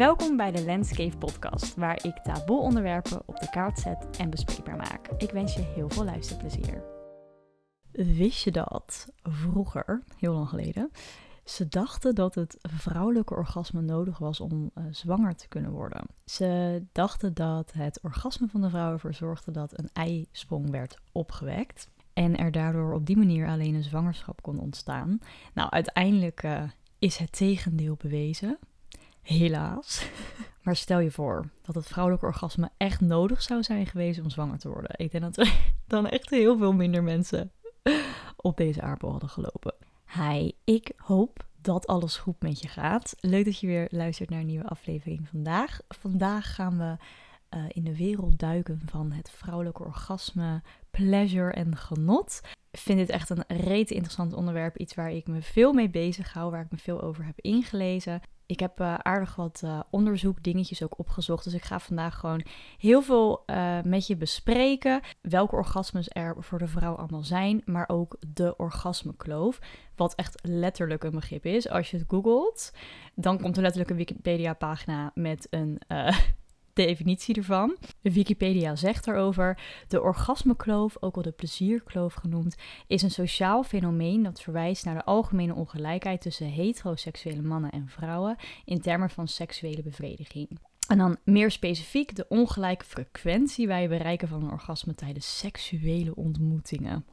Welkom bij de Landscape Podcast, waar ik taboe onderwerpen op de kaart zet en bespreekbaar maak. Ik wens je heel veel luisterplezier. Wist je dat vroeger, heel lang geleden, ze dachten dat het vrouwelijke orgasme nodig was om uh, zwanger te kunnen worden. Ze dachten dat het orgasme van de vrouw ervoor zorgde dat een eisprong werd opgewekt. En er daardoor op die manier alleen een zwangerschap kon ontstaan. Nou, uiteindelijk uh, is het tegendeel bewezen. Helaas. Maar stel je voor dat het vrouwelijke orgasme echt nodig zou zijn geweest om zwanger te worden. Ik denk dat er dan echt heel veel minder mensen op deze aardbol hadden gelopen. Hi, ik hoop dat alles goed met je gaat. Leuk dat je weer luistert naar een nieuwe aflevering vandaag. Vandaag gaan we uh, in de wereld duiken van het vrouwelijke orgasme, pleasure en genot. Ik vind dit echt een rete interessant onderwerp. Iets waar ik me veel mee bezig hou, waar ik me veel over heb ingelezen. Ik heb uh, aardig wat uh, onderzoek, dingetjes ook opgezocht. Dus ik ga vandaag gewoon heel veel uh, met je bespreken. Welke orgasmes er voor de vrouw allemaal zijn. Maar ook de orgasmekloof. Wat echt letterlijk een begrip is. Als je het googelt, dan komt er letterlijk een Wikipedia-pagina met een definitie ervan. Wikipedia zegt erover: de orgasmekloof, ook wel de plezierkloof genoemd, is een sociaal fenomeen dat verwijst naar de algemene ongelijkheid tussen heteroseksuele mannen en vrouwen in termen van seksuele bevrediging. En dan meer specifiek de ongelijke frequentie bij het bereiken van een orgasme tijdens seksuele ontmoetingen.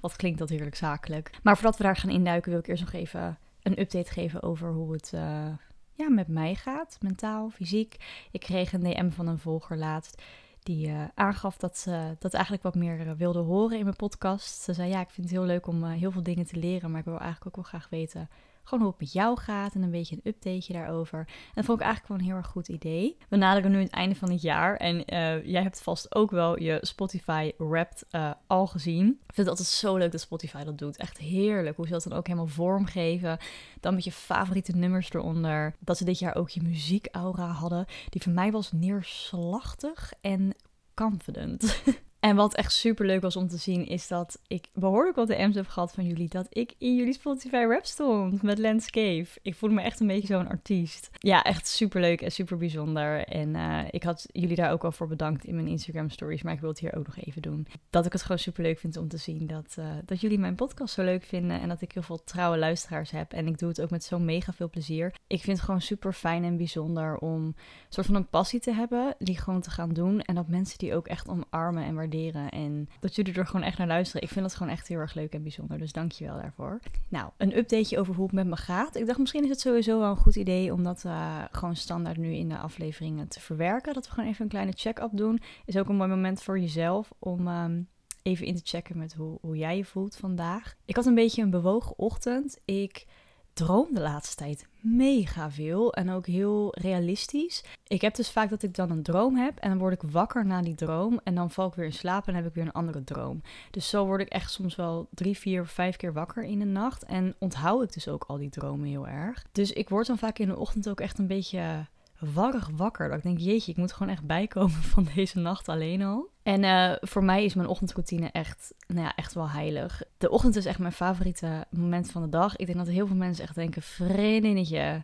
Wat klinkt dat heerlijk zakelijk. Maar voordat we daar gaan induiken, wil ik eerst nog even een update geven over hoe het uh, ja, met mij gaat, mentaal, fysiek. Ik kreeg een DM van een volger laatst die uh, aangaf dat ze dat eigenlijk wat meer uh, wilde horen in mijn podcast. Ze zei ja, ik vind het heel leuk om uh, heel veel dingen te leren, maar ik wil eigenlijk ook wel graag weten gewoon hoe het met jou gaat en een beetje een updateje daarover. En dat vond ik eigenlijk wel een heel erg goed idee. We naderen nu het einde van het jaar en uh, jij hebt vast ook wel je Spotify Wrapped uh, al gezien. Ik vind het altijd zo leuk dat Spotify dat doet. Echt heerlijk hoe ze dat dan ook helemaal vormgeven. Dan met je favoriete nummers eronder. Dat ze dit jaar ook je muziekaura hadden. Die voor mij was neerslachtig en confident. En wat echt super leuk was om te zien, is dat ik behoorlijk wat DM's heb gehad van jullie. Dat ik in jullie Spotify rap stond met Landscape. Ik voelde me echt een beetje zo'n artiest. Ja, echt super leuk en super bijzonder. En uh, ik had jullie daar ook al voor bedankt in mijn Instagram stories. Maar ik wil het hier ook nog even doen. Dat ik het gewoon super leuk vind om te zien dat, uh, dat jullie mijn podcast zo leuk vinden. En dat ik heel veel trouwe luisteraars heb. En ik doe het ook met zo mega veel plezier. Ik vind het gewoon super fijn en bijzonder om een soort van een passie te hebben. Die gewoon te gaan doen. En dat mensen die ook echt omarmen en waarderen en dat jullie er gewoon echt naar luisteren. Ik vind dat gewoon echt heel erg leuk en bijzonder. Dus dank je wel daarvoor. Nou, een updateje over hoe het met me gaat. Ik dacht misschien is het sowieso wel een goed idee om dat uh, gewoon standaard nu in de afleveringen te verwerken. Dat we gewoon even een kleine check-up doen. Is ook een mooi moment voor jezelf om um, even in te checken met hoe, hoe jij je voelt vandaag. Ik had een beetje een bewogen ochtend. Ik droom de laatste tijd mega veel en ook heel realistisch. Ik heb dus vaak dat ik dan een droom heb en dan word ik wakker na die droom en dan val ik weer in slaap en heb ik weer een andere droom. Dus zo word ik echt soms wel drie, vier, vijf keer wakker in de nacht en onthoud ik dus ook al die dromen heel erg. Dus ik word dan vaak in de ochtend ook echt een beetje warrig wakker. Dat ik denk, jeetje, ik moet gewoon echt bijkomen van deze nacht alleen al. En uh, voor mij is mijn ochtendroutine echt, nou ja, echt wel heilig. De ochtend is echt mijn favoriete moment van de dag. Ik denk dat heel veel mensen echt denken, vriendinnetje,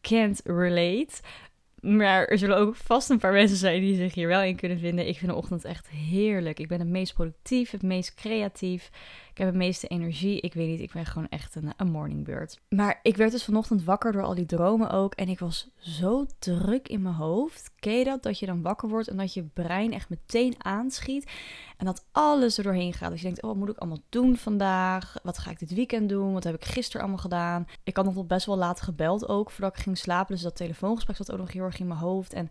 can't relate. Maar er zullen ook vast een paar mensen zijn die zich hier wel in kunnen vinden. Ik vind de ochtend echt heerlijk. Ik ben het meest productief, het meest creatief. Ik heb het meeste energie. Ik weet niet, ik ben gewoon echt een, een morningbird. Maar ik werd dus vanochtend wakker door al die dromen ook. En ik was zo druk in mijn hoofd. Ken je dat? Dat je dan wakker wordt en dat je brein echt meteen aanschiet. En dat alles er doorheen gaat. Dus je denkt, oh, wat moet ik allemaal doen vandaag? Wat ga ik dit weekend doen? Wat heb ik gisteren allemaal gedaan? Ik had nog tot best wel laat gebeld ook, voordat ik ging slapen. Dus dat telefoongesprek zat ook nog heel erg in mijn hoofd. En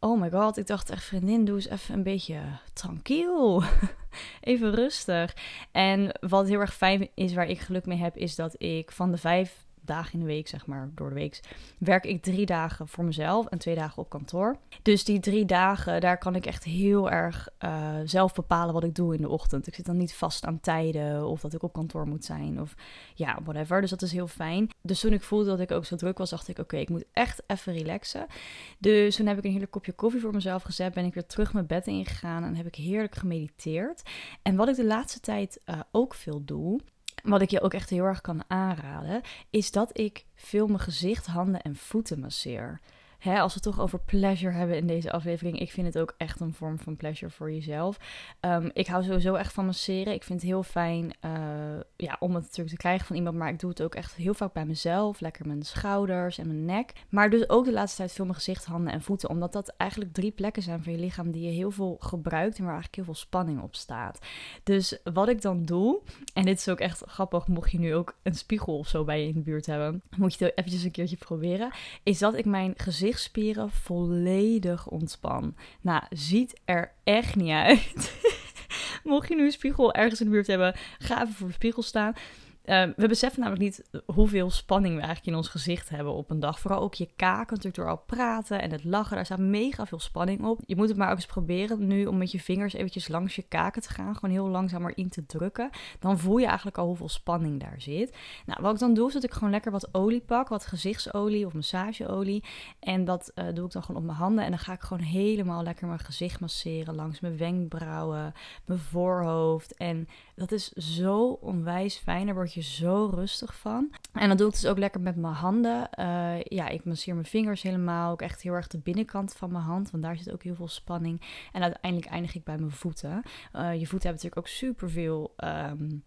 oh my god, ik dacht echt, vriendin, doe eens even een beetje tranquil. even rustig. En wat heel erg fijn is, waar ik geluk mee heb, is dat ik van de vijf dagen in de week, zeg maar, door de week, werk ik drie dagen voor mezelf en twee dagen op kantoor. Dus die drie dagen, daar kan ik echt heel erg uh, zelf bepalen wat ik doe in de ochtend. Ik zit dan niet vast aan tijden of dat ik op kantoor moet zijn of ja, whatever. Dus dat is heel fijn. Dus toen ik voelde dat ik ook zo druk was, dacht ik, oké, ik moet echt even relaxen. Dus toen heb ik een heerlijk kopje koffie voor mezelf gezet, ben ik weer terug mijn bed ingegaan en heb ik heerlijk gemediteerd. En wat ik de laatste tijd uh, ook veel doe, wat ik je ook echt heel erg kan aanraden, is dat ik veel mijn gezicht, handen en voeten masseer. Hè, als we het toch over pleasure hebben in deze aflevering, ik vind het ook echt een vorm van pleasure voor jezelf. Ehm, ik hou sowieso echt van masseren. Ik vind het heel fijn uh, ja, om het natuurlijk te krijgen van iemand, maar ik doe het ook echt heel vaak bij mezelf. Lekker mijn schouders en mijn nek. Maar dus ook de laatste tijd veel mijn gezicht, handen en voeten, omdat dat eigenlijk drie plekken zijn van je lichaam die je heel veel gebruikt en waar eigenlijk heel veel spanning op staat. Dus wat ik dan doe, en dit is ook echt grappig, mocht je nu ook een spiegel of zo bij je in de buurt hebben, moet je het eventjes een keertje proberen, is dat ik mijn gezichtsspieren volledig ontspan. Nou, ziet er echt niet uit. Mocht je nu een spiegel ergens in de buurt hebben, ga even voor de spiegel staan. Ehm, we beseffen namelijk niet hoeveel spanning we eigenlijk in ons gezicht hebben op een dag. Vooral ook je kaken, natuurlijk door al praten en het lachen. Daar staat mega veel spanning op. Je moet het maar ook eens proberen nu om met je vingers eventjes langs je kaken te gaan. Gewoon heel langzaam erin te drukken. Dan voel je eigenlijk al hoeveel spanning daar zit. Nou, wat ik dan doe is dat ik gewoon lekker wat olie pak. Wat gezichtsolie of massageolie. En dat eh, doe ik dan gewoon op mijn handen. En dan ga ik gewoon helemaal lekker mijn gezicht masseren. Langs mijn wenkbrauwen, mijn voorhoofd. En dat is zo onwijs fijn. Daar zo rustig van. En dat doe ik dus ook lekker met mijn handen. Uh, ja, ik masseer mijn vingers helemaal. Ook echt heel erg de binnenkant van mijn hand. Want daar zit ook heel veel spanning. En uiteindelijk eindig ik bij mijn voeten. Uh, je voeten hebben natuurlijk ook superveel... Um,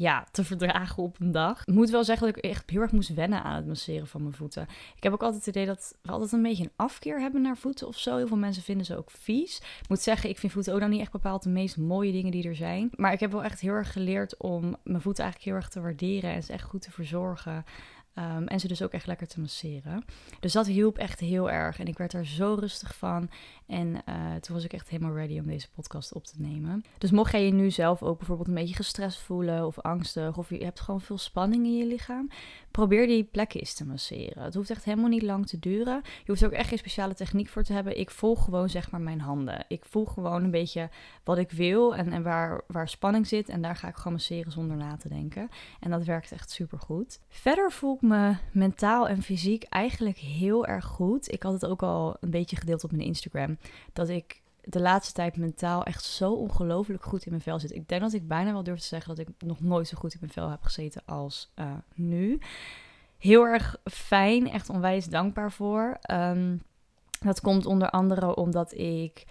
ja, te verdragen op een dag. Ik moet wel zeggen dat ik echt heel erg moest wennen aan het masseren van mijn voeten. Ik heb ook altijd het idee dat we altijd een beetje een afkeer hebben naar voeten of zo. Heel veel mensen vinden ze ook vies. Ik moet zeggen, ik vind voeten ook dan niet echt bepaald de meest mooie dingen die er zijn. Maar ik heb wel echt heel erg geleerd om mijn voeten eigenlijk heel erg te waarderen en ze echt goed te verzorgen. Um, en ze dus ook echt lekker te masseren. Dus dat hielp echt heel erg. En ik werd er zo rustig van. En uh, toen was ik echt helemaal ready om deze podcast op te nemen. Dus mocht jij je nu zelf ook bijvoorbeeld een beetje gestrest voelen of angstig, of je hebt gewoon veel spanning in je lichaam, probeer die plekken eens te masseren. Het hoeft echt helemaal niet lang te duren. Je hoeft er ook echt geen speciale techniek voor te hebben. Ik voel gewoon zeg maar mijn handen. Ik voel gewoon een beetje wat ik wil en, en waar, waar spanning zit. En daar ga ik gewoon masseren zonder na te denken. En dat werkt echt super goed. Verder voel ik me mentaal en fysiek eigenlijk heel erg goed. Ik had het ook al een beetje gedeeld op mijn Instagram. Dat ik de laatste tijd mentaal echt zo ongelooflijk goed in mijn vel zit. Ik denk dat ik bijna wel durf te zeggen dat ik nog nooit zo goed in mijn vel heb gezeten als uh, nu. Heel erg fijn, echt onwijs dankbaar voor. Um, dat komt onder andere omdat ik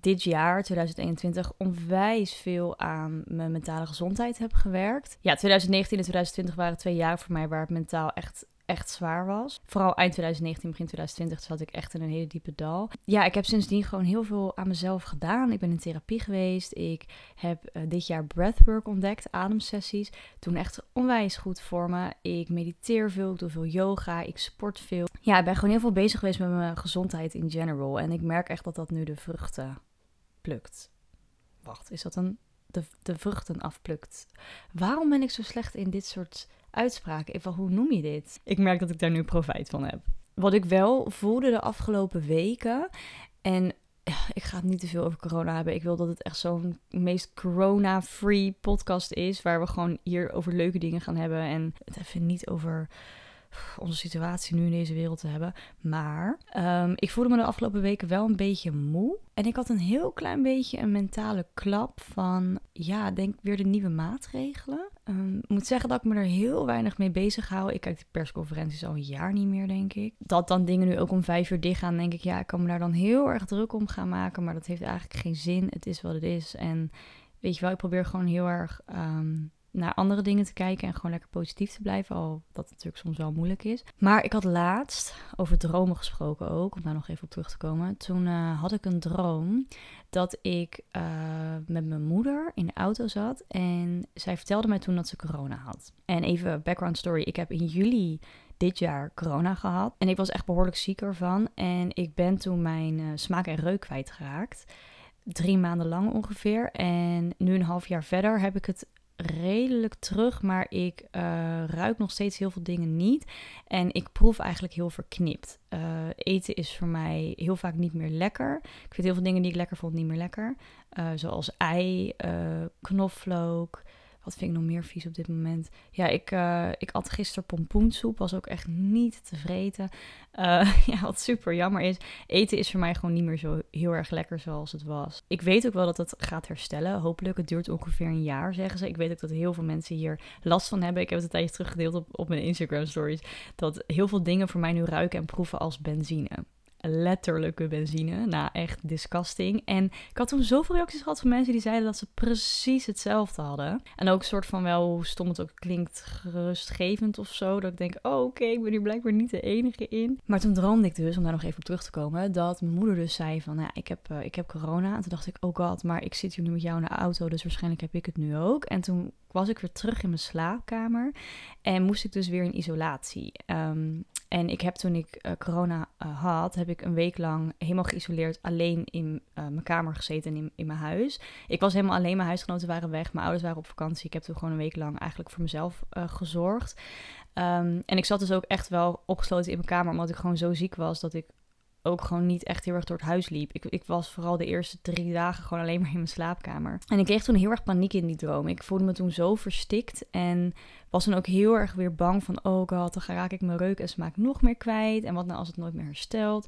dit jaar, 2021, onwijs veel aan mijn mentale gezondheid heb gewerkt. Ja, 2019 en 2020 waren twee jaar voor mij waar het mentaal echt echt zwaar was. Vooral eind 2019, begin 2020 zat ik echt in een hele diepe dal. Ja, ik heb sindsdien gewoon heel veel aan mezelf gedaan. Ik ben in therapie geweest. Ik heb uh, dit jaar breathwork ontdekt, ademsessies. Toen echt onwijs goed voor me. Ik mediteer veel, ik doe veel yoga, ik sport veel. Ja, ik ben gewoon heel veel bezig geweest met mijn gezondheid in general. En ik merk echt dat dat nu de vruchten Wacht, is dat een de, de vruchten afplukt. Waarom ben ik zo slecht in dit soort uitspraken? Even, hoe noem je dit? Ik merk dat ik daar nu profijt van heb. Wat ik wel voelde de afgelopen weken. En ik ga het niet te veel over corona hebben. Ik wil dat het echt zo'n meest corona-free podcast is. Waar we gewoon hier over leuke dingen gaan hebben. En het even niet over onze situatie nu in deze wereld te hebben. Maar um, ik voelde me de afgelopen weken wel een beetje moe. En ik had een heel klein beetje een mentale klap van, ja, denk weer de nieuwe maatregelen. Um, ik moet zeggen dat ik me er heel weinig mee bezig hou. Ik kijk de persconferenties al een jaar niet meer, denk ik. Dat dan dingen nu ook om vijf uur dicht gaan, denk ik, ja, ik kan me daar dan heel erg druk om gaan maken. Maar dat heeft eigenlijk geen zin. Het is wat het is. En weet je wel, ik probeer gewoon heel erg um, naar andere dingen te kijken en gewoon lekker positief te blijven. Al dat natuurlijk soms wel moeilijk is. Maar ik had laatst over dromen gesproken ook, om daar nog even op terug te komen. Toen uh, had ik een droom dat ik uh, met mijn moeder in de auto zat. En zij vertelde mij toen dat ze corona had. En even background story. Ik heb in juli dit jaar corona gehad. En ik was echt behoorlijk ziek ervan. En ik ben toen mijn uh, smaak en reuk kwijtgeraakt drie maanden lang ongeveer. En nu een half jaar verder heb ik het redelijk terug, maar ik uh, ruik nog steeds heel veel dingen niet. En ik proef eigenlijk heel verknipt. Uh, eten is voor mij heel vaak niet meer lekker. Ik vind heel veel dingen die ik lekker vond niet meer lekker. Uh, zoals ei, knoflook, wat vind ik nog meer vies op dit moment? Ja, ik, uh, ik at gisteren pompoensoep. Was ook echt niet te vreten. Uh, ja, wat super jammer is. Eten is voor mij gewoon niet meer zo heel erg lekker zoals het was. Ik weet ook wel dat het gaat herstellen. Hopelijk. Het duurt ongeveer een jaar, zeggen ze. Ik weet ook dat heel veel mensen hier last van hebben. Ik heb het een tijdje teruggedeeld op, op mijn Instagram stories. Dat heel veel dingen voor mij nu ruiken en proeven als benzine. Letterlijke benzine. Nou, echt disgusting. En ik had toen zoveel reacties gehad van mensen die zeiden dat ze precies hetzelfde hadden. En ook een soort van wel, hoe stom het ook klinkt, gerustgevend of zo. Dat ik denk, oh oké, ik ben hier blijkbaar niet de enige in. Maar toen droomde ik dus, om daar nog even op terug te komen, dat mijn moeder dus zei van, nou, ik heb, uh, ik heb corona. En toen dacht ik, oh god, maar ik zit hier nu met jou in de auto, dus waarschijnlijk heb ik het nu ook. En toen was ik weer terug in mijn slaapkamer en moest ik dus weer in isolatie. Um, en ik heb toen ik uh, corona uh, had, heb ik een week lang helemaal geïsoleerd alleen in uh, mijn kamer gezeten en in, in mijn huis. Ik was helemaal alleen, mijn huisgenoten waren weg, mijn ouders waren op vakantie. Ik heb toen gewoon een week lang eigenlijk voor mezelf gezorgd. Um, en ik zat dus ook echt wel opgesloten in mijn kamer, omdat ik gewoon zo ziek was dat ik ook gewoon niet echt heel erg door het huis liep. Ik, ik was vooral de eerste drie dagen gewoon alleen maar in mijn slaapkamer. En ik kreeg toen heel erg paniek in die droom. Ik voelde me toen zo verstikt en was dan ook heel erg weer bang van... oh god, dan raak ik mijn reuk en smaak nog meer kwijt. En wat nou als het nooit meer herstelt?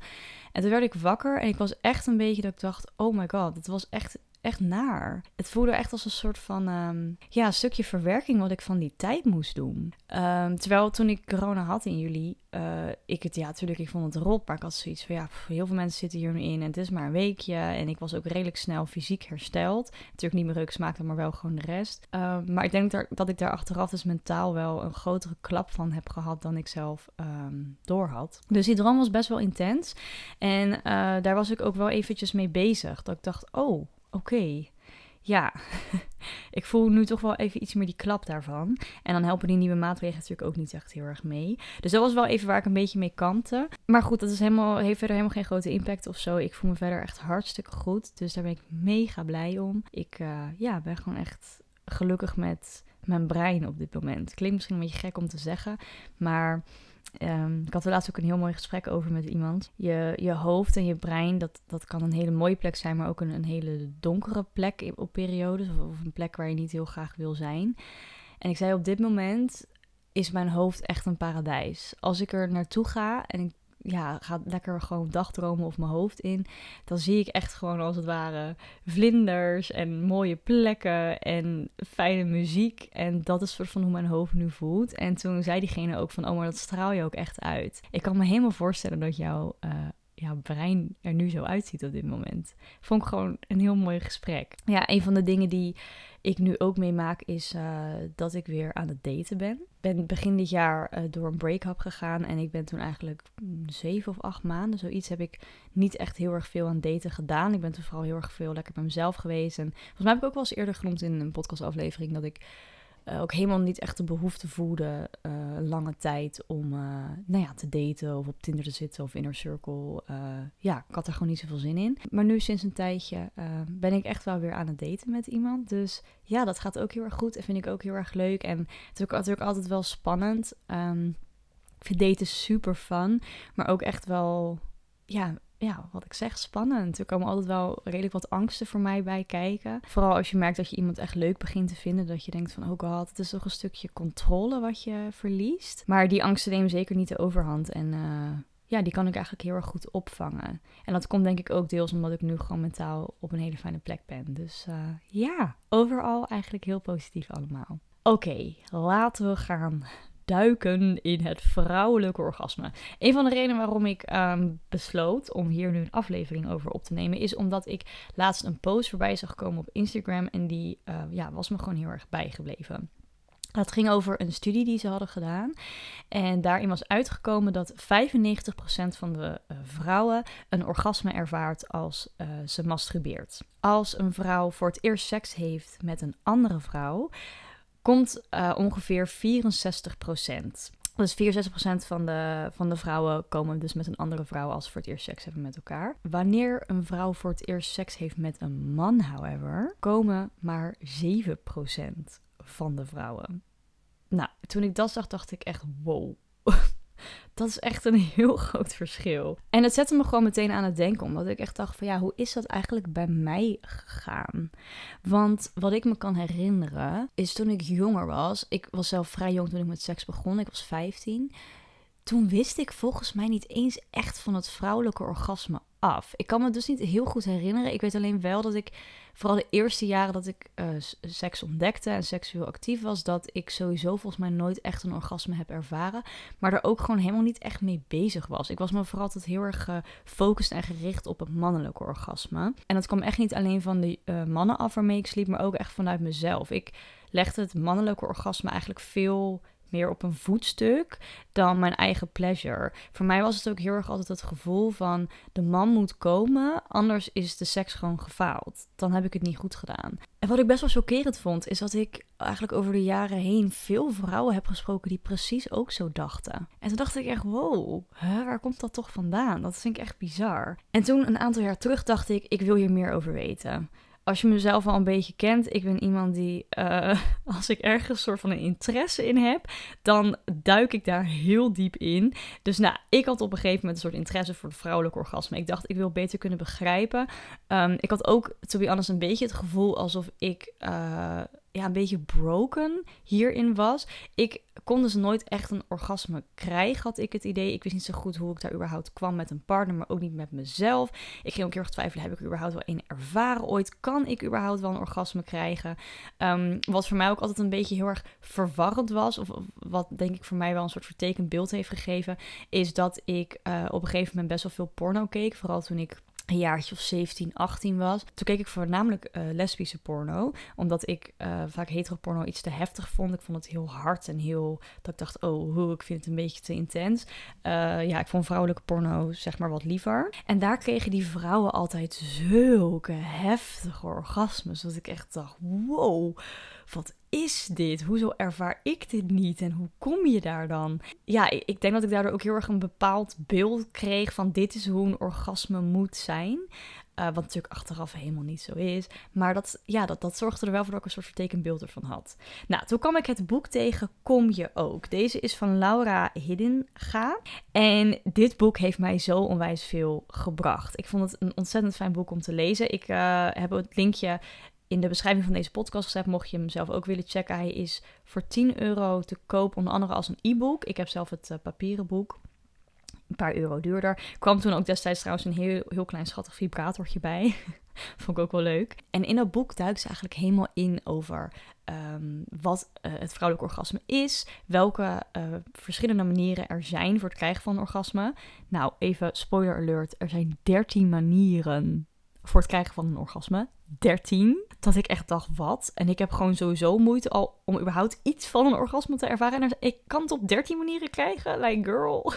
En toen werd ik wakker en ik was echt een beetje dat ik dacht... oh my god, het was echt echt naar. Het voelde echt als een soort van um, ja, stukje verwerking wat ik van die tijd moest doen. Um, terwijl toen ik corona had in juli, uh, ik het ja, natuurlijk, ik vond het rot, maar ik had zoiets van ja, heel veel mensen zitten hier nu in en het is maar een weekje. En ik was ook redelijk snel fysiek hersteld. Natuurlijk niet meer reuk smaakte, maar wel gewoon de rest. Um, maar ik denk dat, ik daar achteraf dus mentaal wel een grotere klap van heb gehad dan ik zelf door had. Dus die droom was best wel intens. En uh, daar was ik ook wel eventjes mee bezig. Dat ik dacht, oh, oké, ja, ik voel nu toch wel even iets meer die klap daarvan. En dan helpen die nieuwe maatregelen natuurlijk ook niet echt heel erg mee. Dus dat was wel even waar ik een beetje mee kampte. Maar goed, dat is helemaal, heeft verder helemaal geen grote impact of zo. Ik voel me verder echt hartstikke goed. Dus daar ben ik mega blij om. Ik uh, ja, ben gewoon echt gelukkig met mijn brein op dit moment. Klinkt misschien een beetje gek om te zeggen, maar Um, ik had er laatst ook een heel mooi gesprek over met iemand. Je, je hoofd en je brein, dat, dat kan een hele mooie plek zijn, maar ook een, een hele donkere plek op periodes. Of, of een plek waar je niet heel graag wil zijn. En ik zei op dit moment is mijn hoofd echt een paradijs. Als ik er naartoe ga en ik ja, ga lekker gewoon dagdromen of mijn hoofd in. Dan zie ik echt gewoon als het ware vlinders en mooie plekken en fijne muziek. En dat is soort van hoe mijn hoofd nu voelt. En toen zei diegene ook van, oh maar dat straal je ook echt uit. Ik kan me helemaal voorstellen dat jouw, uh, jouw brein er nu zo uitziet op dit moment. Vond ik gewoon een heel mooi gesprek. Ja, een van de dingen die ik nu ook meemaak is uh, dat ik weer aan het daten ben. ben begin dit jaar uh, door een break-up gegaan en ik ben toen eigenlijk mm, zeven of acht maanden, zoiets, heb ik niet echt heel erg veel aan daten gedaan. Ik ben toen vooral heel erg veel lekker bij mezelf geweest. En volgens mij heb ik ook wel eens eerder genoemd in een podcastaflevering dat ik uh, ook helemaal niet echt de behoefte voelde uh, lange tijd om uh, nou ja, te daten of op Tinder te zitten of Inner Circle. ja, ik had er gewoon niet zoveel zin in. Maar nu sinds een tijdje ben ik echt wel weer aan het daten met iemand. Dus ja, dat gaat ook heel erg goed en vind ik ook heel erg leuk. En het is ook natuurlijk altijd wel spannend. Um, ik vind daten super fun, maar ook echt wel ja, ja, wat ik zeg, spannend. Er komen altijd wel redelijk wat angsten voor mij bij kijken. Vooral als je merkt dat je iemand echt leuk begint te vinden. Dat je denkt van, oh god, het is toch een stukje controle wat je verliest. Maar die angsten nemen zeker niet de overhand. En uh, ja, die kan ik eigenlijk heel erg goed opvangen. En dat komt denk ik ook deels omdat ik nu gewoon mentaal op een hele fijne plek ben. Dus uh, ja, overal eigenlijk heel positief allemaal. Oké, laten we gaan duiken in het vrouwelijke orgasme. Een van de redenen waarom ik um, besloot om hier nu een aflevering over op te nemen, is omdat ik laatst een post voorbij zag komen op Instagram en die uh, ja, was me gewoon heel erg bijgebleven. Het ging over een studie die ze hadden gedaan. En daarin was uitgekomen dat 95% van de uh, vrouwen een orgasme ervaart als uh, ze masturbeert. Als een vrouw voor het eerst seks heeft met een andere vrouw, komt uh, ongeveer 64% Dus 64% van de, van de vrouwen komen dus met een andere vrouw als ze voor het eerst seks hebben met elkaar. Wanneer een vrouw voor het eerst seks heeft met een man, however, komen maar 7% van de vrouwen. Nou, toen ik dat zag, dacht ik echt wow. Dat is echt een heel groot verschil. En het zette me gewoon meteen aan het denken, omdat ik echt dacht van ja, hoe is dat eigenlijk bij mij gegaan? Want wat ik me kan herinneren, is toen ik jonger was, ik was zelf vrij jong toen ik met seks begon, ik was 15. Toen wist ik volgens mij niet eens echt van het vrouwelijke orgasme Ik kan me dus niet heel goed herinneren. Ik weet alleen wel dat ik vooral de eerste jaren dat ik uh, seks ontdekte en seksueel actief was, dat ik sowieso volgens mij nooit echt een orgasme heb ervaren, maar er ook gewoon helemaal niet echt mee bezig was. Ik was me vooral altijd heel erg gefocust en gericht op het mannelijke orgasme. En dat kwam echt niet alleen van de uh, mannen af waarmee ik sliep, maar ook echt vanuit mezelf. Ik legde het mannelijke orgasme eigenlijk veel meer op een voetstuk dan mijn eigen pleasure. Voor mij was het ook heel erg altijd het gevoel van de man moet komen, anders is de seks gewoon gefaald. Dan heb ik het niet goed gedaan. En wat ik best wel chockerend vond, is dat ik eigenlijk over de jaren heen veel vrouwen heb gesproken die precies ook zo dachten. En toen dacht ik echt, wow, waar komt dat toch vandaan? Dat vind ik echt bizar. En toen een aantal jaar terug dacht ik, ik wil hier meer over weten als je mezelf al een beetje kent, ik ben iemand die, uh, als ik ergens een soort van een interesse in heb, dan duik ik daar heel diep in. Dus nou, ik had op een gegeven moment een soort interesse voor de vrouwelijke orgasme. Ik dacht, ik wil beter kunnen begrijpen. Um, ik had ook, to be honest, een beetje het gevoel alsof ik uh, ja, een beetje broken hierin was. Ik kon dus nooit echt een orgasme krijgen, had ik het idee. Ik wist niet zo goed hoe ik daar überhaupt kwam met een partner, maar ook niet met mezelf. Ik ging ook heel erg twijfelen, heb ik überhaupt wel een ervaren ooit? Kan ik überhaupt wel een orgasme krijgen? Um, wat voor mij ook altijd een beetje heel erg verwarrend was, of wat denk ik voor mij wel een soort vertekend beeld heeft gegeven, is dat ik uh, op een gegeven moment best wel veel porno keek. Vooral toen ik een jaartje of 17, 18 was. Toen keek ik voornamelijk uh, lesbische porno. Omdat ik uh, vaak heteroporno iets te heftig vond. Ik vond het heel hard en heel... Dat ik dacht, oh, hoe, ik vind het een beetje te intens. Uh, ja, ik vond vrouwelijke porno zeg maar wat liever. En daar kregen die vrouwen altijd zulke heftige orgasmes. Dat ik echt dacht, wow, wat is dit? Hoezo ervaar ik dit niet? En hoe kom je daar dan? Ja, ik denk dat ik daardoor ook heel erg een bepaald beeld kreeg van dit is hoe een orgasme moet zijn. Uh, wat natuurlijk achteraf helemaal niet zo is. Maar dat, ja, dat, dat zorgde er wel voor dat ik een soort vertekend beeld ervan had. Nou, toen kwam ik het boek tegen Kom je ook. Deze is van Laura Hiddinga. En dit boek heeft mij zo onwijs veel gebracht. Ik vond het een ontzettend fijn boek om te lezen. Ik uh, heb het linkje in de beschrijving van deze podcast gezet, mocht je hem zelf ook willen checken. Hij is voor 10 euro te koop, onder andere als een e-book. Ik heb zelf het uh, papieren boek. Een paar euro duurder. Kwam toen ook destijds trouwens een heel, heel klein schattig vibratortje bij. Vond ik ook wel leuk. En in dat boek duikt ze eigenlijk helemaal in over um, wat uh, het vrouwelijk orgasme is. Welke uh, verschillende manieren er zijn voor het krijgen van een orgasme. Nou, even spoiler alert. Er zijn 13 manieren voor het krijgen van een orgasme. 13. Dat ik echt dacht, wat? En ik heb gewoon sowieso moeite al om überhaupt iets van een orgasme te ervaren. En ik kan het op 13 manieren krijgen. Like, girl,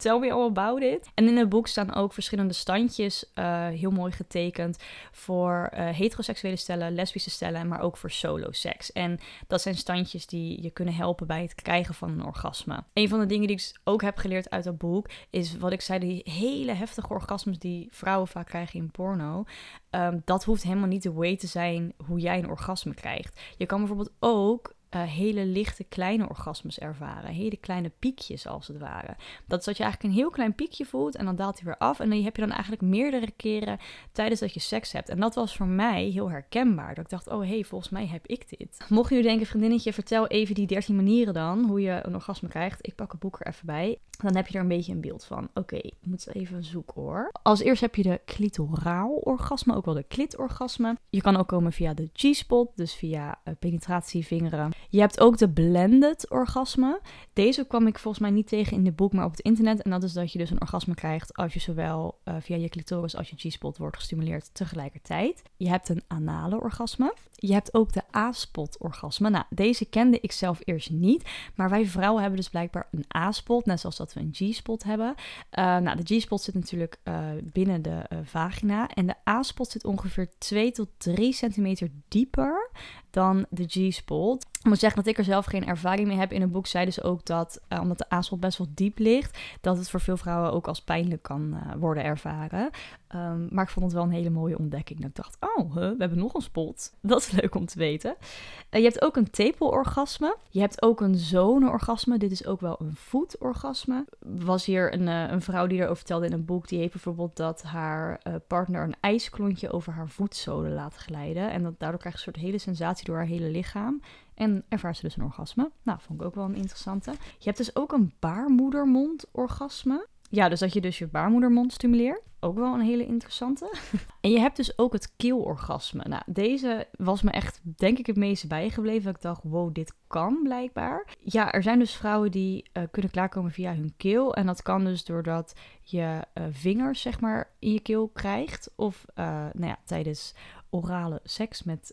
tell me all about it. En in het boek staan ook verschillende standjes, uh, heel mooi getekend, voor uh, heteroseksuele stellen, lesbische stellen, maar ook voor solo seks. En dat zijn standjes die je kunnen helpen bij het krijgen van een orgasme. Een van de dingen die ik ook heb geleerd uit dat boek, is wat ik zei, die hele heftige orgasmes die vrouwen vaak krijgen in porno. Um, dat hoeft helemaal niet de way te zijn hoe jij een orgasme krijgt. Je kan bijvoorbeeld ook uh, hele lichte kleine orgasmes ervaren. Hele kleine piekjes als het ware. Dat is dat je eigenlijk een heel klein piekje voelt en dan daalt hij weer af. En die heb je dan eigenlijk meerdere keren tijdens dat je seks hebt. En dat was voor mij heel herkenbaar. Dat ik dacht, oh hé, hey, volgens mij heb ik dit. Mocht je nu denken, vriendinnetje, vertel even die 13 manieren dan, hoe je een orgasme krijgt. Ik pak het boek er even bij. Dan heb je er een beetje een beeld van. Oké, ik moet even zoeken hoor. Als eerst heb je de clitoraal orgasme, ook wel de klitorgasme. Je kan ook komen via de G-spot, dus via uh, penetratie, vingeren. Je hebt ook de blended orgasme. Deze kwam ik volgens mij niet tegen in de boek, maar op het internet. En dat is dat je dus een orgasme krijgt als je zowel uh, via je clitoris als je G-spot wordt gestimuleerd tegelijkertijd. Je hebt een anale orgasme. Je hebt ook de A-spot orgasme. Nou, deze kende ik zelf eerst niet. Maar wij vrouwen hebben dus blijkbaar een A-spot, net zoals dat we een G-spot hebben. Uh, nou, de G-spot zit natuurlijk uh, binnen de vagina. En de A-spot zit ongeveer 2 tot 3 centimeter dieper dan de G-spot. Ik moet zeggen dat ik er zelf geen ervaring mee heb. In het boek zeiden ze ook dat, uh, omdat de A-spot best wel diep ligt, dat het voor veel vrouwen ook als pijnlijk kan uh, worden ervaren. Um, maar ik vond het wel een hele mooie ontdekking. Dat ik dacht, oh, we hebben nog een spot. Dat is leuk om te weten. Uh, je hebt ook een tepelorgasme. Je hebt ook een zoneorgasme. Dit is ook wel een voetorgasme. Was hier een, een vrouw die erover vertelde in een boek. Die heeft bijvoorbeeld dat haar partner een ijsklontje over haar voetzolen laat glijden. En dat, daardoor krijgt ze een soort hele sensatie door haar hele lichaam. En ervaart ze dus een orgasme. Nou, vond ik ook wel een interessante. Je hebt dus ook een baarmoedermondorgasme. Ja, dus dat je dus je baarmoedermond stimuleert. Ook wel een hele interessante. en je hebt dus ook het keelorgasme. Nou, deze was me echt, denk ik, het meeste bijgebleven. Ik dacht, wow, dit kan blijkbaar. Ja, er zijn dus vrouwen die uh, kunnen klaarkomen via hun keel. En dat kan dus doordat je uh, vingers, zeg maar, in je keel krijgt. Of, uh, nou ja, tijdens orale seks met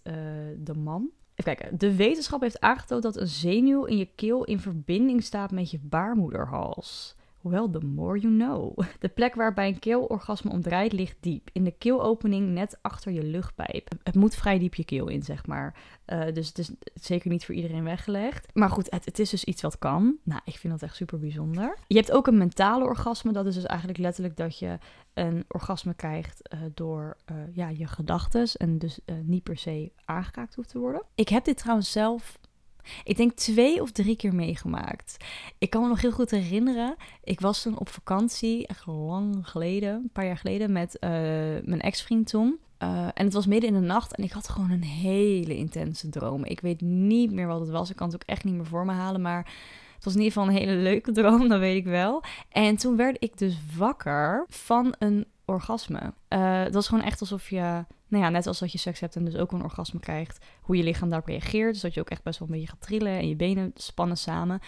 de man. Even kijken. De wetenschap heeft aangetoond dat een zenuw in je keel in verbinding staat met je baarmoederhals. Well, the more you know. De plek waarbij een keelorgasme omdraait ligt diep. In de keelopening net achter je luchtpijp. Het moet vrij diep je keel in, zeg maar. Uh, dus het is zeker niet voor iedereen weggelegd. Maar goed, het, is dus iets wat kan. Nou, ik vind dat echt super bijzonder. Je hebt ook een mentale orgasme. Dat is dus eigenlijk letterlijk dat je een orgasme krijgt uh, door uh, ja, je gedachten. En dus niet per se aangekaakt hoeft te worden. Ik heb dit trouwens zelf ik denk twee of drie keer meegemaakt. Ik kan me nog heel goed herinneren. Ik was toen op vakantie, echt lang geleden, een paar jaar geleden, met uh, mijn ex-vriend toen. Uh, en het was midden in de nacht en ik had gewoon een hele intense droom. Ik weet niet meer wat het was. Ik kan het ook echt niet meer voor me halen. Maar het was in ieder geval een hele leuke droom, dat weet ik wel. En toen werd ik dus wakker van een orgasme. Uh, het was gewoon echt alsof je nou ja, net als dat je seks hebt en dus ook een orgasme krijgt, hoe je lichaam daarop reageert. Dus dat je ook echt best wel een beetje gaat trillen en je benen spannen samen.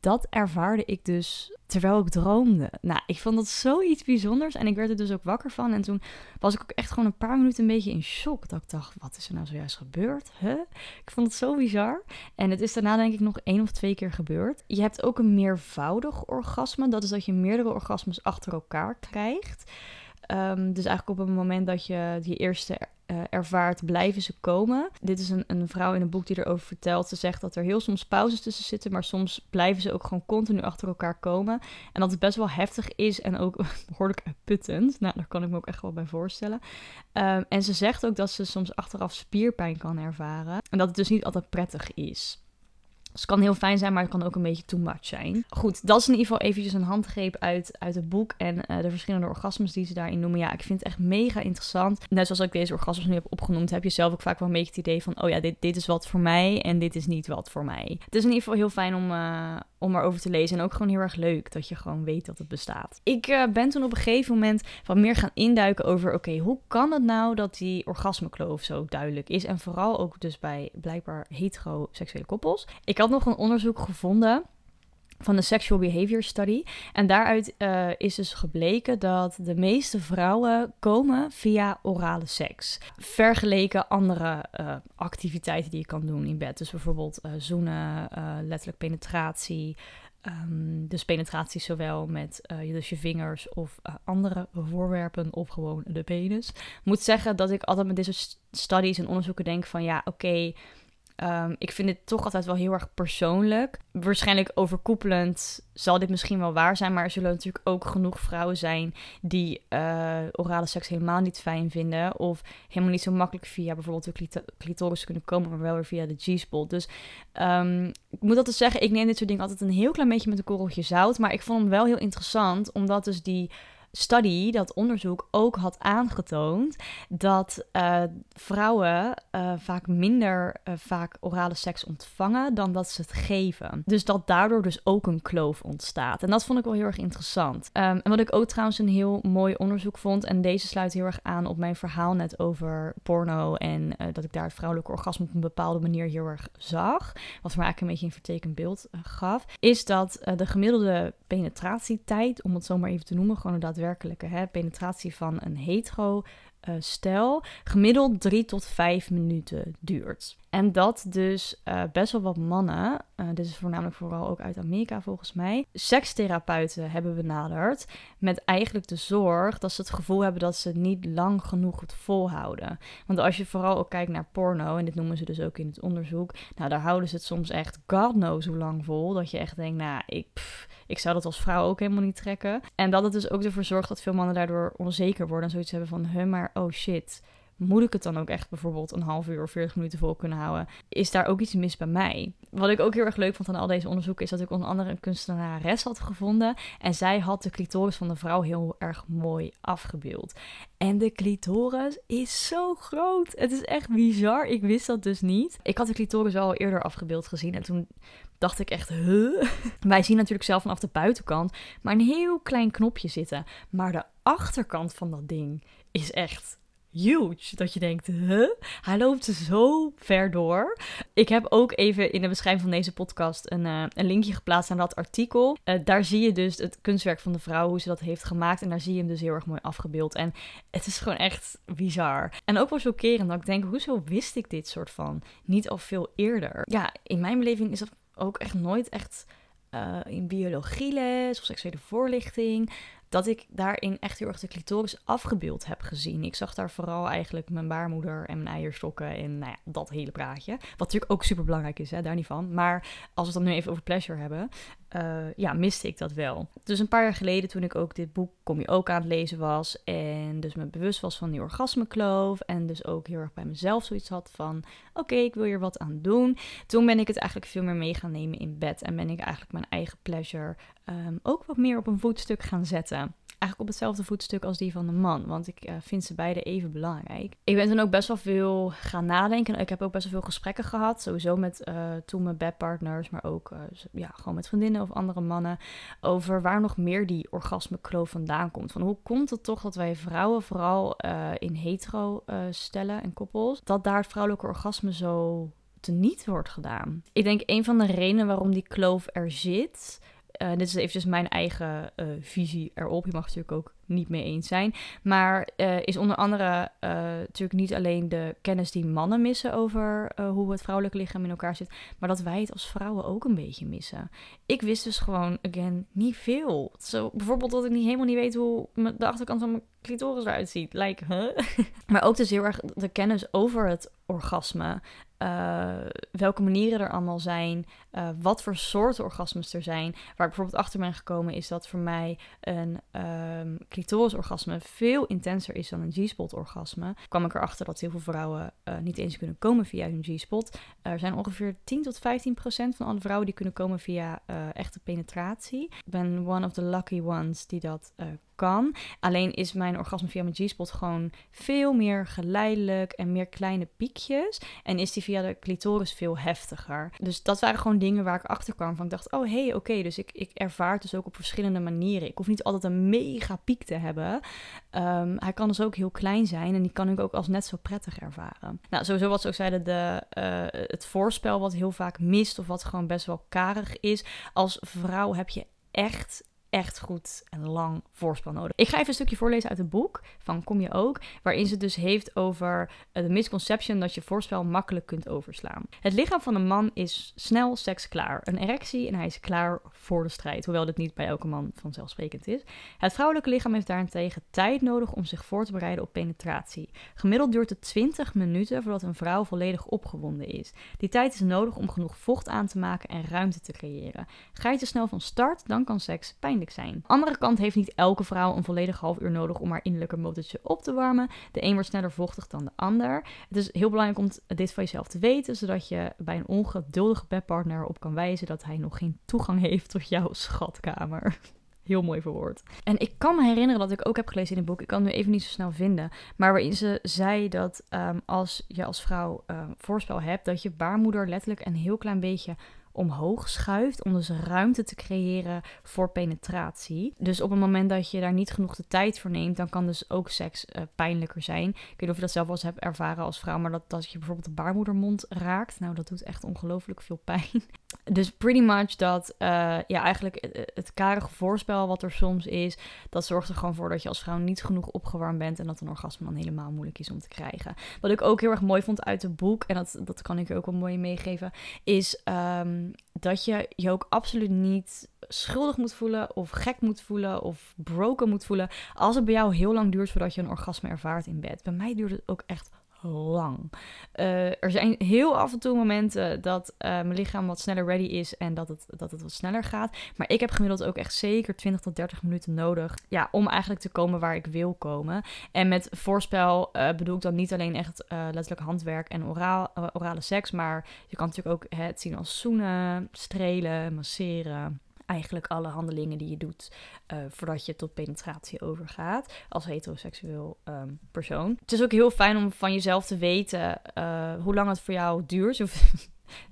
Dat ervaarde ik dus terwijl ik droomde. Nou, ik vond dat zoiets bijzonders en ik werd er dus ook wakker van. En toen was ik ook echt gewoon een paar minuten een beetje in shock. Dat ik dacht, wat is er nou zojuist gebeurd? Huh? Ik vond het zo bizar. En het is daarna denk ik nog één of twee keer gebeurd. Je hebt ook een meervoudig orgasme. Dat is dat je meerdere orgasmes achter elkaar krijgt. Um, dus eigenlijk op het moment dat je die eerste uh, ervaart, blijven ze komen. Dit is een, een vrouw in een boek die erover vertelt. Ze zegt dat er heel soms pauzes tussen zitten, maar soms blijven ze ook gewoon continu achter elkaar komen. En dat het best wel heftig is en ook behoorlijk uitputtend. Nou, daar kan ik me ook echt wel bij voorstellen. Um, en ze zegt ook dat ze soms achteraf spierpijn kan ervaren. En dat het dus niet altijd prettig is. Dus het kan heel fijn zijn, maar het kan ook een beetje too much zijn. Goed, dat is in ieder geval eventjes een handgreep uit, uit het boek. En uh, de verschillende orgasmes die ze daarin noemen. Ja, ik vind het echt mega interessant. Net zoals ik deze orgasmes nu heb opgenoemd, heb je zelf ook vaak wel een beetje het idee van... oh ja, dit, dit is wat voor mij en dit is niet wat voor mij. Het is in ieder geval heel fijn om, uh, om erover te lezen. En ook gewoon heel erg leuk dat je gewoon weet dat het bestaat. Ik uh, ben toen op een gegeven moment wat meer gaan induiken over... oké, hoe kan het nou dat die orgasmekloof zo duidelijk is? En vooral ook dus bij blijkbaar heteroseksuele koppels. Ik had nog een onderzoek gevonden van de Sexual Behavior Study. En daaruit uh, is dus gebleken dat de meeste vrouwen komen via orale seks. Vergeleken andere uh, activiteiten die je kan doen in bed. Dus bijvoorbeeld uh, zoenen, letterlijk penetratie. Um, dus penetratie zowel met dus je vingers of andere voorwerpen of gewoon de penis. Moet zeggen dat ik altijd met deze studies en onderzoeken denk van ja, oké... Um, ik vind het toch altijd wel heel erg persoonlijk. Waarschijnlijk overkoepelend zal dit misschien wel waar zijn, maar er zullen natuurlijk ook genoeg vrouwen zijn die uh, orale seks helemaal niet fijn vinden. Of helemaal niet zo makkelijk via bijvoorbeeld de clitoris kunnen komen, maar wel weer via de G-spot. Dus um, ik moet altijd zeggen, ik neem dit soort dingen altijd een heel klein beetje met een korreltje zout. Maar ik vond hem wel heel interessant, omdat dus die study, dat onderzoek, ook had aangetoond dat uh, vrouwen uh, vaak minder uh, vaak orale seks ontvangen dan dat ze het geven. Dus dat daardoor dus ook een kloof ontstaat. En dat vond ik wel heel erg interessant. Um, en wat ik ook trouwens een heel mooi onderzoek vond, en deze sluit heel erg aan op mijn verhaal net over porno en dat ik daar het vrouwelijke orgasme op een bepaalde manier heel erg zag, wat mij eigenlijk een beetje een vertekend beeld gaf, is dat de gemiddelde penetratietijd, om het zo maar even te noemen, gewoon daadwerkelijk hè, penetratie van een hetero uh, stel gemiddeld 3 tot 5 minuten duurt. En dat dus uh, best wel wat mannen, uh, dit is voornamelijk vooral ook uit Amerika volgens mij, sekstherapeuten hebben benaderd met eigenlijk de zorg dat ze het gevoel hebben dat ze niet lang genoeg het volhouden. Want als je vooral ook kijkt naar porno, en dit noemen ze dus ook in het onderzoek, nou daar houden ze het soms echt god knows hoe lang vol, dat je echt denkt, nou ik... Ik zou dat als vrouw ook helemaal niet trekken. En dat het dus ook ervoor zorgt dat veel mannen daardoor onzeker worden en zoiets hebben van, huh, maar oh shit, moet ik het dan ook echt bijvoorbeeld een half uur of 40 minuten vol kunnen houden? Is daar ook iets mis bij mij? Wat ik ook heel erg leuk vond aan al deze onderzoeken is dat ik onder andere een kunstenares had gevonden. En zij had de clitoris van de vrouw heel erg mooi afgebeeld. En de clitoris is zo groot. Het is echt bizar. Ik wist dat dus niet. Ik had de clitoris al eerder afgebeeld gezien. En toen dacht ik echt, huh? Wij zien natuurlijk zelf vanaf de buitenkant maar een heel klein knopje zitten. Maar de achterkant van dat ding is echt huge. Dat je denkt, huh? Hij loopt zo ver door. Ik heb ook even in de beschrijving van deze podcast een, uh, een linkje geplaatst aan dat artikel. Uh, daar zie je dus het kunstwerk van de vrouw, hoe ze dat heeft gemaakt. En daar zie je hem dus heel erg mooi afgebeeld. En het is gewoon echt bizar. En ook wel chockerend dat ik denk, hoezo wist ik dit soort van niet al veel eerder? Ja, in mijn beleving is dat ook echt nooit echt... Uh, in biologieles of seksuele voorlichting dat ik daarin echt heel erg de clitoris afgebeeld heb gezien. Ik zag daar vooral eigenlijk mijn baarmoeder en mijn eierstokken en nou ja, dat hele praatje. Wat natuurlijk ook super belangrijk is, hè, daar niet van. Maar als we het dan nu even over pleasure hebben, uh, ja, miste ik dat wel. Dus een paar jaar geleden, toen ik ook dit boek Kom je ook aan het lezen was en dus me bewust was van die orgasmekloof en dus ook heel erg bij mezelf zoiets had van, oké, ik wil hier wat aan doen. Toen ben ik het eigenlijk veel meer mee gaan nemen in bed en ben ik eigenlijk mijn eigen pleasure um, ook wat meer op een voetstuk gaan zetten eigenlijk op hetzelfde voetstuk als die van de man. Want ik uh, vind ze beide even belangrijk. Ik ben toen ook best wel veel gaan nadenken. Ik heb ook best wel veel gesprekken gehad. Sowieso met uh, toen mijn bedpartners, maar ook uh, ja, gewoon met vriendinnen of andere mannen. Over waar nog meer die orgasmekloof vandaan komt. Van hoe komt het toch dat wij vrouwen, vooral in hetero stellen en koppels, dat daar het vrouwelijke orgasme zo niet wordt gedaan. Ik denk een van de redenen waarom die kloof er zit, uh, dit is eventjes mijn eigen uh, visie erop. Je mag het natuurlijk ook niet mee eens zijn. Maar uh, is onder andere natuurlijk niet alleen de kennis die mannen missen over hoe het vrouwelijke lichaam in elkaar zit, maar dat wij het als vrouwen ook een beetje missen. Ik wist dus gewoon, again, niet veel. Zo, bijvoorbeeld dat ik niet helemaal niet weet hoe de achterkant van mijn clitoris eruit ziet. Like, huh? maar ook dus heel erg de kennis over het orgasme. Uh, welke manieren er allemaal zijn, uh, wat voor soorten orgasmes er zijn. Waar ik bijvoorbeeld achter ben gekomen is dat voor mij een um, clitorisorgasme veel intenser is dan een G-spot orgasme. Kwam ik erachter dat heel veel vrouwen uh, niet eens kunnen komen via hun G-spot. er zijn ongeveer 10 tot 15 procent van alle vrouwen die kunnen komen via echte penetratie. Ik ben one of the lucky ones die dat kan. Alleen is mijn orgasme via mijn G-spot gewoon veel meer geleidelijk en meer kleine piekjes. En is die via de clitoris veel heftiger. Dus dat waren gewoon dingen waar ik achter kwam. Van ik dacht, oh hé, hey, oké. dus ik, ik ervaar het dus ook op verschillende manieren. Ik hoef niet altijd een mega piek te hebben. Um, hij kan dus ook heel klein zijn. En die kan ik ook als net zo prettig ervaren. Nou, sowieso wat ze ook zeiden, de, uh, het voorspel wat heel vaak mist. Of wat gewoon best wel karig is. Als vrouw heb je echt echt goed en lang voorspel nodig. Ik ga even een stukje voorlezen uit het boek van Kom je ook, waarin ze dus heeft over eh, de misconception dat je voorspel makkelijk kunt overslaan. Het lichaam van een man is snel seksklaar, een erectie en hij is klaar voor de strijd, hoewel dit niet bij elke man vanzelfsprekend is. Het vrouwelijke lichaam heeft daarentegen tijd nodig om zich voor te bereiden op penetratie. Gemiddeld duurt het 20 minuten voordat een vrouw volledig opgewonden is. Die tijd is nodig om genoeg vocht aan te maken en ruimte te creëren. Ga je te snel van start, dan kan seks pijnlijk zijn. andere kant heeft niet elke vrouw een volledig half uur nodig om haar innerlijke motortje op te warmen. De een wordt sneller vochtig dan de ander. Het is heel belangrijk om dit van jezelf te weten, zodat je bij een ongeduldige bedpartner op kan wijzen dat hij nog geen toegang heeft tot jouw schatkamer. Heel mooi verwoord. En ik kan me herinneren dat ik ook heb gelezen in het boek. Ik kan nu even niet zo snel vinden. Maar waarin ze zei dat um, als je als vrouw um, voorspel hebt, dat je baarmoeder letterlijk een heel klein beetje omhoog schuift om dus ruimte te creëren voor penetratie. Dus op het moment dat je daar niet genoeg de tijd voor neemt, dan kan dus ook seks uh, pijnlijker zijn. Ik weet niet of je dat zelf wel eens hebt ervaren als vrouw, maar dat, dat je bijvoorbeeld de baarmoedermond raakt, nou dat doet echt ongelooflijk veel pijn. Dus pretty much dat, uh, ja, eigenlijk het, het karige voorspel wat er soms is, dat zorgt er gewoon voor dat je als vrouw niet genoeg opgewarmd bent en dat een orgasme dan helemaal moeilijk is om te krijgen. Wat ik ook heel erg mooi vond uit het boek, en dat, dat kan ik ook wel mooi meegeven, is um, dat je je ook absoluut niet schuldig moet voelen of gek moet voelen of broken moet voelen als het bij jou heel lang duurt voordat je een orgasme ervaart in bed. Bij mij duurt het ook echt lang. Eh, er zijn heel af en toe momenten dat uh, mijn lichaam wat sneller ready is en dat het, dat het wat sneller gaat. Maar ik heb gemiddeld ook echt zeker 20 tot 30 minuten nodig ja, om eigenlijk te komen waar ik wil komen. En met voorspel uh, bedoel ik dan niet alleen echt letterlijk handwerk en oraal, orale seks, maar je kan natuurlijk ook het zien als zoenen, strelen, masseren eigenlijk alle handelingen die je doet uh, voordat je tot penetratie overgaat als heteroseksueel um, persoon. Het is ook heel fijn om van jezelf te weten uh, hoe lang het voor jou duurt.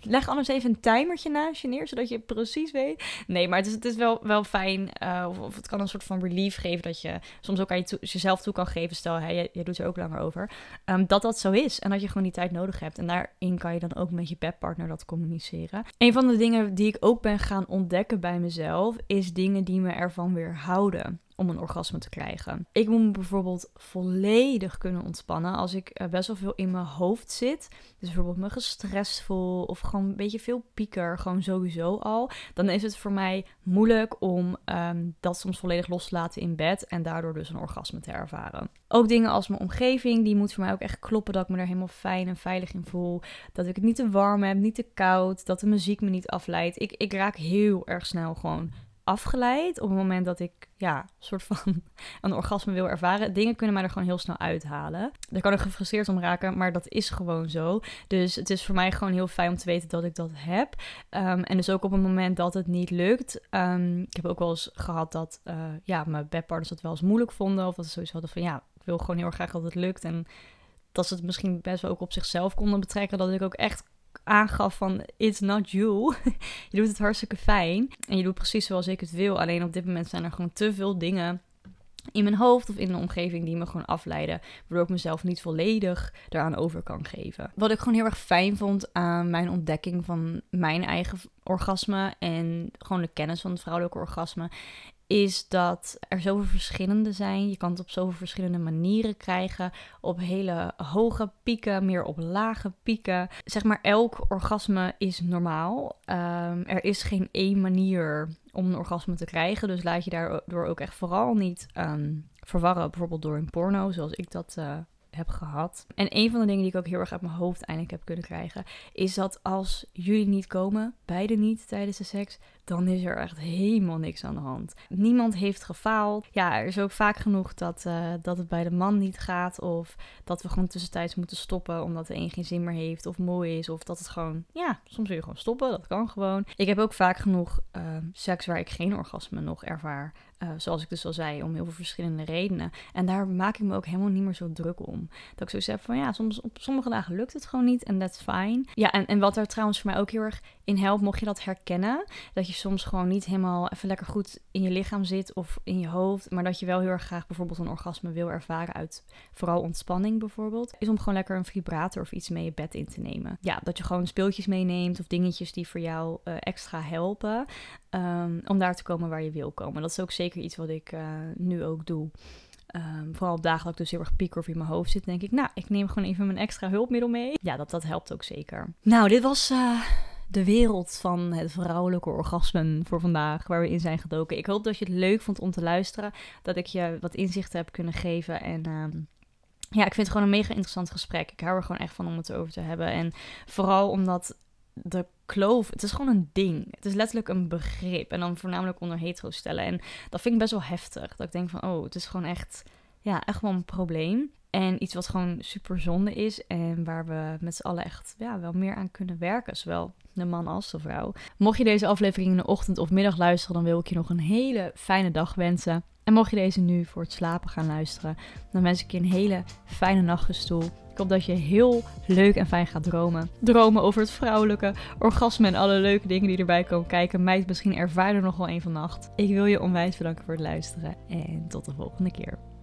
Leg anders even een timertje naast je neer, zodat je precies weet. Nee, maar het is, het is wel, wel fijn. Uh, of, of, het kan een soort van relief geven dat je soms ook aan je jezelf toe kan geven. Stel, hey, je, doet er ook langer over. Um, dat dat zo is en dat je gewoon die tijd nodig hebt. En daarin kan je dan ook met je bedpartner dat communiceren. Een van de dingen die ik ook ben gaan ontdekken bij mezelf, is dingen die me ervan weerhouden om een orgasme te krijgen. Ik moet me bijvoorbeeld volledig kunnen ontspannen als ik uh, best wel veel in mijn hoofd zit. Dus bijvoorbeeld me gestrest voel of gewoon een beetje veel pieker, gewoon sowieso al. Dan is het voor mij moeilijk om um, dat soms volledig los te laten in bed en daardoor dus een orgasme te ervaren. Ook dingen als mijn omgeving, die moet voor mij ook echt kloppen dat ik me er helemaal fijn en veilig in voel. Dat ik het niet te warm heb, niet te koud, dat de muziek me niet afleidt. Ik, ik raak heel erg snel gewoon afgeleid op het moment dat ik ja, soort van een orgasme wil ervaren. Dingen kunnen mij er gewoon heel snel uithalen. Daar kan ik gefrustreerd om raken, maar dat is gewoon zo. Dus het is voor mij gewoon heel fijn om te weten dat ik dat heb. Um, en dus ook op het moment dat het niet lukt. Um, ik heb ook wel eens gehad dat uh, ja, mijn bedpartners dat wel eens moeilijk vonden. Of dat ze sowieso hadden van ja, ik wil gewoon heel graag dat het lukt. En dat ze het misschien best wel ook op zichzelf konden betrekken. Dat ik ook echt aangaf van it's not you. je doet het hartstikke fijn en je doet precies zoals ik het wil. Alleen op dit moment zijn er gewoon te veel dingen in mijn hoofd of in de omgeving die me gewoon afleiden, waardoor ik mezelf niet volledig daaraan over kan geven. Wat ik gewoon heel erg fijn vond aan mijn ontdekking van mijn eigen orgasme en gewoon de kennis van het vrouwelijke orgasme, is dat er zoveel verschillende zijn. Je kan het op zoveel verschillende manieren krijgen. Op hele hoge pieken, meer op lage pieken. Zeg maar, elk orgasme is normaal. Um, er is geen één manier om een orgasme te krijgen. Dus laat je daardoor ook echt vooral niet um, verwarren. Bijvoorbeeld door een porno, zoals ik dat uh, heb gehad. En een van de dingen die ik ook heel erg uit mijn hoofd eindelijk heb kunnen krijgen, is dat als jullie niet komen, beide niet tijdens de seks, dan is er echt helemaal niks aan de hand. Niemand heeft gefaald. Ja, er is ook vaak genoeg dat, uh, dat het bij de man niet gaat. Of dat we gewoon tussentijds moeten stoppen omdat de een geen zin meer heeft of mooi is. Of dat het gewoon, ja, soms wil je gewoon stoppen. Dat kan gewoon. Ik heb ook vaak genoeg uh, seks waar ik geen orgasme nog ervaar. Uh, zoals ik dus al zei, om heel veel verschillende redenen. En daar maak ik me ook helemaal niet meer zo druk om. Dat ik zoiets heb van ja, soms, op sommige dagen lukt het gewoon niet en that's fine. Ja, en, en wat er trouwens voor mij ook heel erg in helpt, mocht je dat herkennen, dat je soms gewoon niet helemaal even lekker goed in je lichaam zit of in je hoofd, maar dat je wel heel erg graag bijvoorbeeld een orgasme wil ervaren uit vooral ontspanning bijvoorbeeld, is om gewoon lekker een vibrator of iets mee je bed in te nemen. Ja, dat je gewoon speeltjes meeneemt of dingetjes die voor jou uh, extra helpen um, om daar te komen waar je wil komen. Dat is ook zeker iets wat ik uh, nu ook doe. Um, vooral ik dus heel erg pieker of in mijn hoofd zit, denk ik, nou, ik neem gewoon even mijn extra hulpmiddel mee. Ja, dat, dat helpt ook zeker. Nou, dit was uh, de wereld van het vrouwelijke orgasmen voor vandaag, waar we in zijn gedoken. Ik hoop dat je het leuk vond om te luisteren, dat ik je wat inzichten heb kunnen geven en... Um, ja, ik vind het gewoon een mega interessant gesprek. Ik hou er gewoon echt van om het over te hebben. En vooral omdat de kloof, het is gewoon een ding. Het is letterlijk een begrip. En dan voornamelijk onder hetero stellen. En dat vind ik best wel heftig. Dat ik denk van, oh, het is gewoon echt, ja, echt wel een probleem. En iets wat gewoon super zonde is. En waar we met z'n allen echt ja, wel meer aan kunnen werken. Zowel de man als de vrouw. Mocht je deze aflevering in de ochtend of middag luisteren, dan wil ik je nog een hele fijne dag wensen. En mocht je deze nu voor het slapen gaan luisteren, dan wens ik je een hele fijne nachtgestoel. Ik hoop dat je heel leuk en fijn gaat dromen. Dromen over het vrouwelijke, orgasme en alle leuke dingen die erbij komen kijken. Meid, misschien ervaar er nog wel een vannacht. Ik wil je onwijs bedanken voor het luisteren en tot de volgende keer.